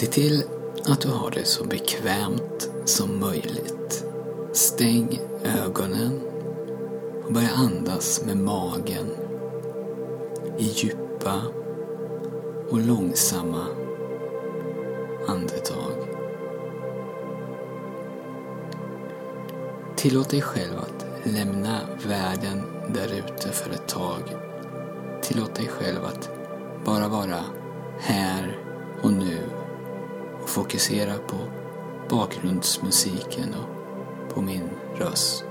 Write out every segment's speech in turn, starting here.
Se till att du har det så bekvämt som möjligt. Stäng ögonen och börja andas med magen i djupa och långsamma andetag. Tillåt dig själv att lämna världen där ute för ett tag. Tillåt dig själv att bara vara här och nu och fokusera på bakgrundsmusiken och på min röst.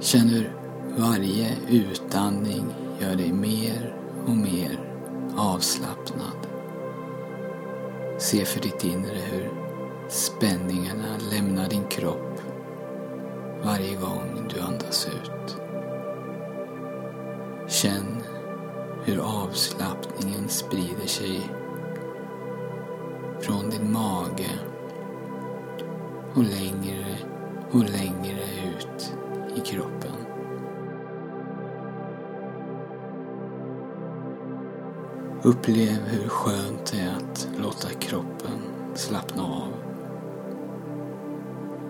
Känn hur varje utandning gör dig mer och mer avslappnad. Se för ditt inre hur spänningarna lämnar din kropp varje gång du andas ut. Känn hur avslappningen sprider sig från din mage och längre och längre ut i kroppen. Upplev hur skönt det är att låta kroppen slappna av.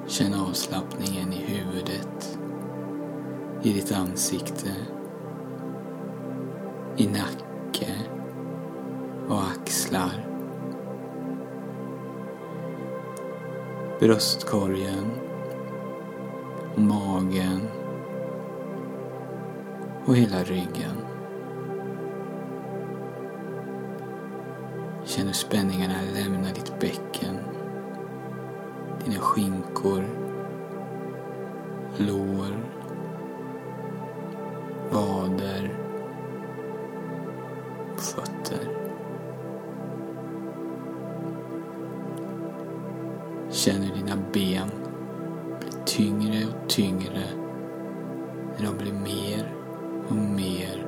Känn avslappningen i huvudet, i ditt ansikte, i nacke och axlar. Bröstkorgen och magen och hela ryggen. Känn hur spänningarna lämnar ditt bäcken, dina skinkor, lår, fötter. Känn hur dina ben blir tyngre och tyngre när de blir mer och mer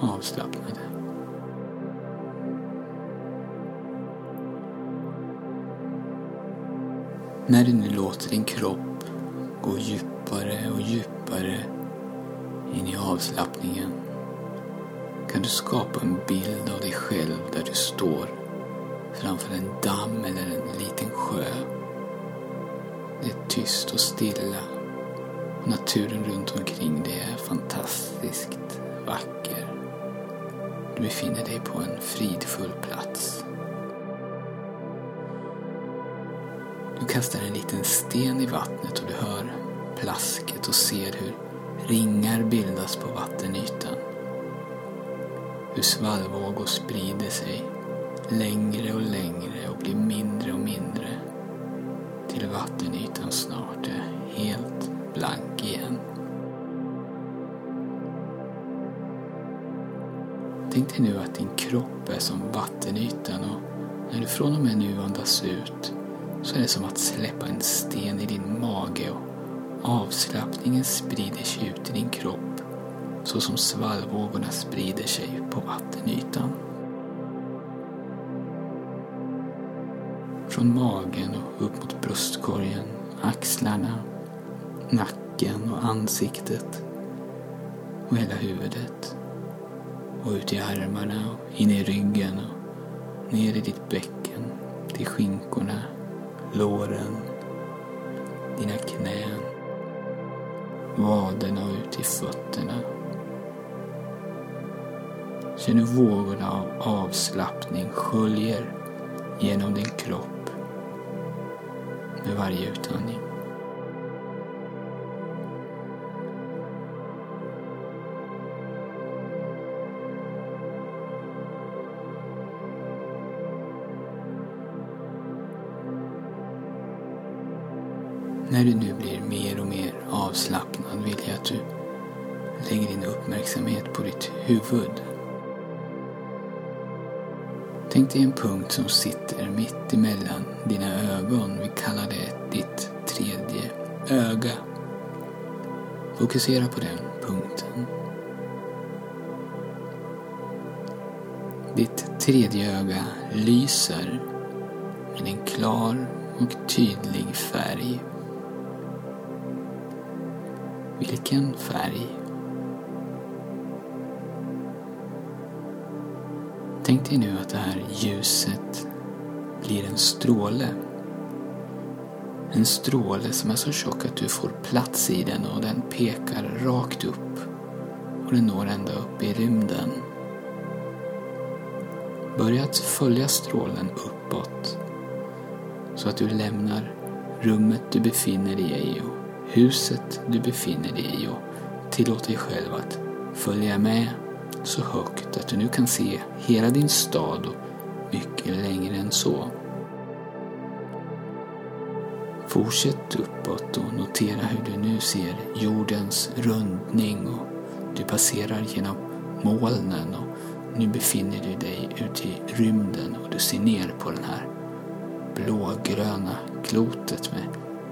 avslappnade. När du nu låter din kropp gå djupare och djupare in i avslappningen kan du skapa en bild av dig själv där du står framför en damm eller en liten sjö. Det är tyst och stilla naturen runt omkring dig är fantastiskt vacker. Du befinner dig på en fridfull plats. Du kastar en liten sten i vattnet och du hör plasket och ser hur ringar bildas på vattenytan. Hur svallvågor sprider sig längre och längre och blir mindre och mindre till vattenytan snart är helt blank igen. Tänk dig nu att din kropp är som vattenytan och när du från och med nu andas ut så är det som att släppa en sten i din mage och avslappningen sprider sig ut i din kropp så som svallvågorna sprider sig på vattenytan. Från magen och upp mot bröstkorgen, axlarna, nacken och ansiktet och hela huvudet. Och ut i armarna och in i ryggen och ner i ditt bäcken, till skinkorna, låren, dina knän, vaderna och ut i fötterna. Känn hur vågorna av avslappning sköljer genom din kropp med varje utandning. När du nu blir mer och mer avslappnad vill jag att du lägger din uppmärksamhet på ditt huvud. Tänk dig en punkt som sitter mitt emellan dina ögon. Vi kallar det ditt tredje öga. Fokusera på den punkten. Ditt tredje öga lyser med en klar och tydlig färg. Vilken färg? Tänk dig nu att det här ljuset blir en stråle. En stråle som är så tjock att du får plats i den och den pekar rakt upp och den når ända upp i rymden. Börja att följa strålen uppåt så att du lämnar rummet du befinner dig i och huset du befinner dig i och tillåt dig själv att följa med så högt att du nu kan se hela din stad och mycket längre än så. Fortsätt uppåt och notera hur du nu ser jordens rundning och du passerar genom molnen och nu befinner du dig ute i rymden och du ser ner på den här blågröna klotet med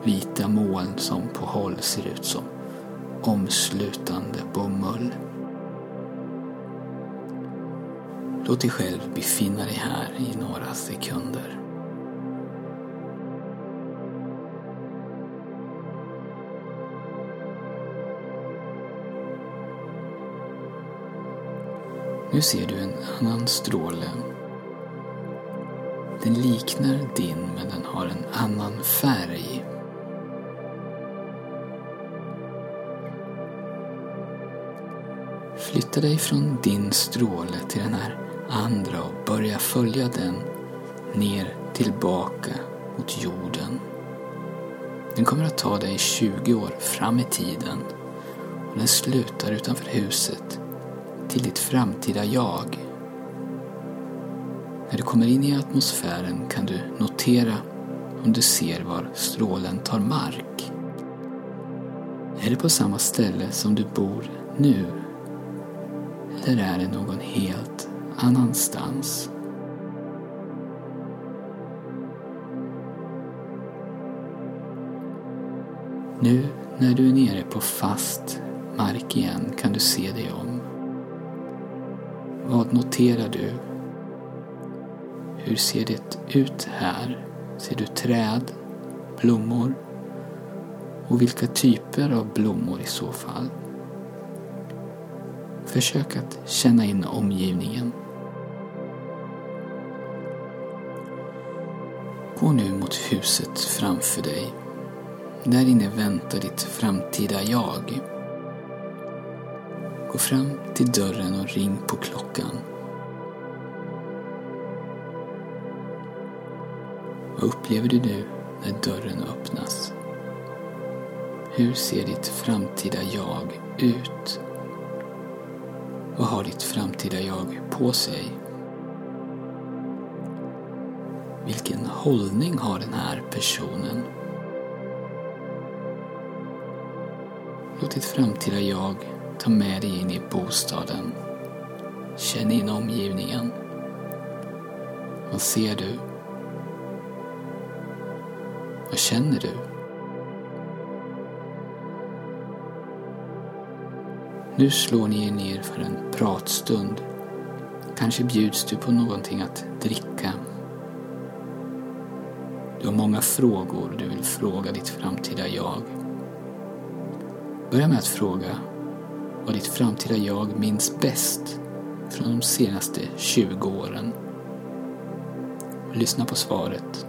vita moln som på håll ser ut som omslutande bomull. Låt dig själv befinna dig här i några sekunder. Nu ser du en annan stråle. Den liknar din men den har en annan färg. Flytta dig från din stråle till den här andra och börja följa den ner tillbaka mot jorden. Den kommer att ta dig 20 år fram i tiden och den slutar utanför huset till ditt framtida jag. När du kommer in i atmosfären kan du notera om du ser var strålen tar mark. Är det på samma ställe som du bor nu? Eller är det någon helt annanstans? Nu när du är nere på fast mark igen kan du se dig om. Vad noterar du? Hur ser det ut här? Ser du träd, blommor? Och vilka typer av blommor i så fall? Försök att känna in omgivningen. Gå nu mot huset framför dig. Där inne väntar ditt framtida jag. Gå fram till dörren och ring på klockan. Vad upplever du nu när dörren öppnas? Hur ser ditt framtida jag ut? Vad har ditt framtida jag på sig? Vilken hållning har den här personen? Låt ditt framtida jag ta med dig in i bostaden. Känn in omgivningen. Vad ser du? Vad känner du? Nu slår ni er ner för en pratstund. Kanske bjuds du på någonting att dricka. Du har många frågor du vill fråga ditt framtida jag. Börja med att fråga vad ditt framtida jag minns bäst från de senaste 20 åren. Lyssna på svaret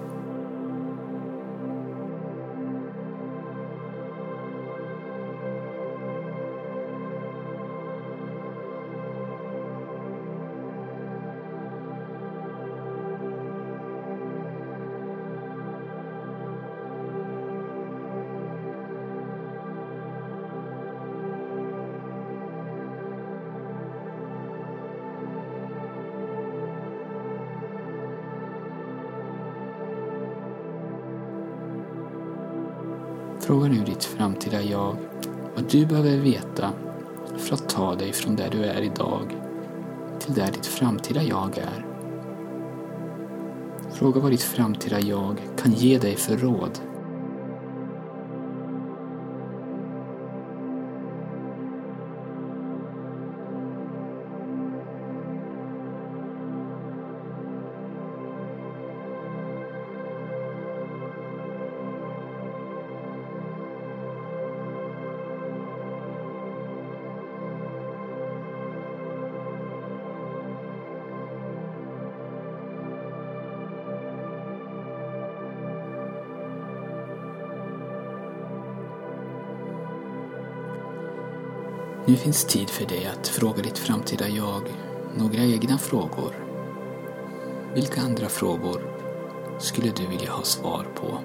Fråga nu ditt framtida jag vad du behöver veta för att ta dig från där du är idag till där ditt framtida jag är. Fråga vad ditt framtida jag kan ge dig för råd Nu finns tid för dig att fråga ditt framtida jag några egna frågor. Vilka andra frågor skulle du vilja ha svar på?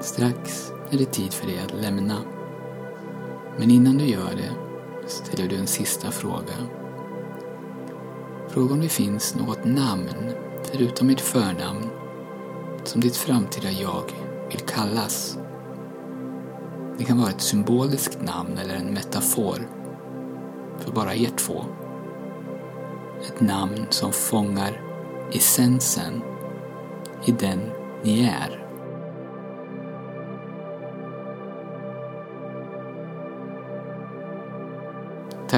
Strax är det tid för dig att lämna. Men innan du gör det ställer du en sista fråga. Fråga om det finns något namn, förutom mitt förnamn, som ditt framtida jag vill kallas. Det kan vara ett symboliskt namn eller en metafor för bara er två. Ett namn som fångar essensen i den ni är.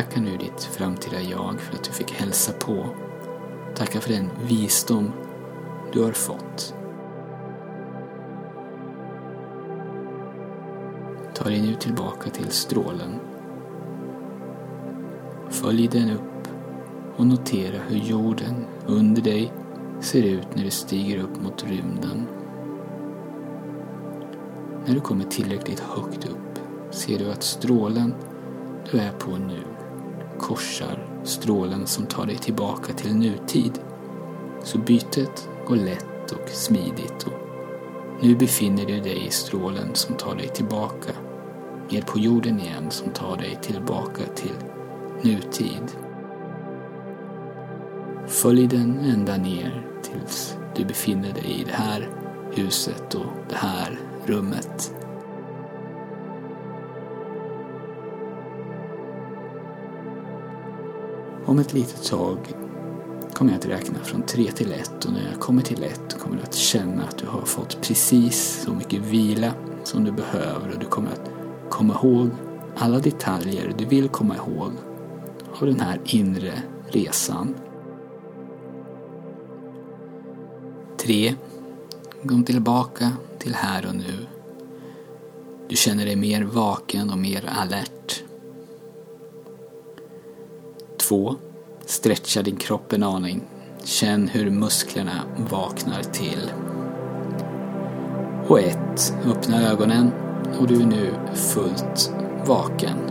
Tacka nu ditt framtida jag för att du fick hälsa på. Tacka för den visdom du har fått. Ta dig nu tillbaka till strålen. Följ den upp och notera hur jorden under dig ser ut när du stiger upp mot rymden. När du kommer tillräckligt högt upp ser du att strålen du är på nu korsar strålen som tar dig tillbaka till nutid. Så bytet går lätt och smidigt och nu befinner du dig i strålen som tar dig tillbaka ner på jorden igen som tar dig tillbaka till nutid. Följ den ända ner tills du befinner dig i det här huset och det här rummet. Om ett litet tag kommer jag att räkna från tre till ett och när jag kommer till ett kommer du att känna att du har fått precis så mycket vila som du behöver och du kommer att komma ihåg alla detaljer du vill komma ihåg av den här inre resan. 3. Kom tillbaka till här och nu. Du känner dig mer vaken och mer alert. 2. Stretcha din kropp en aning. Känn hur musklerna vaknar till. Och 1. Öppna ögonen och du är nu fullt vaken.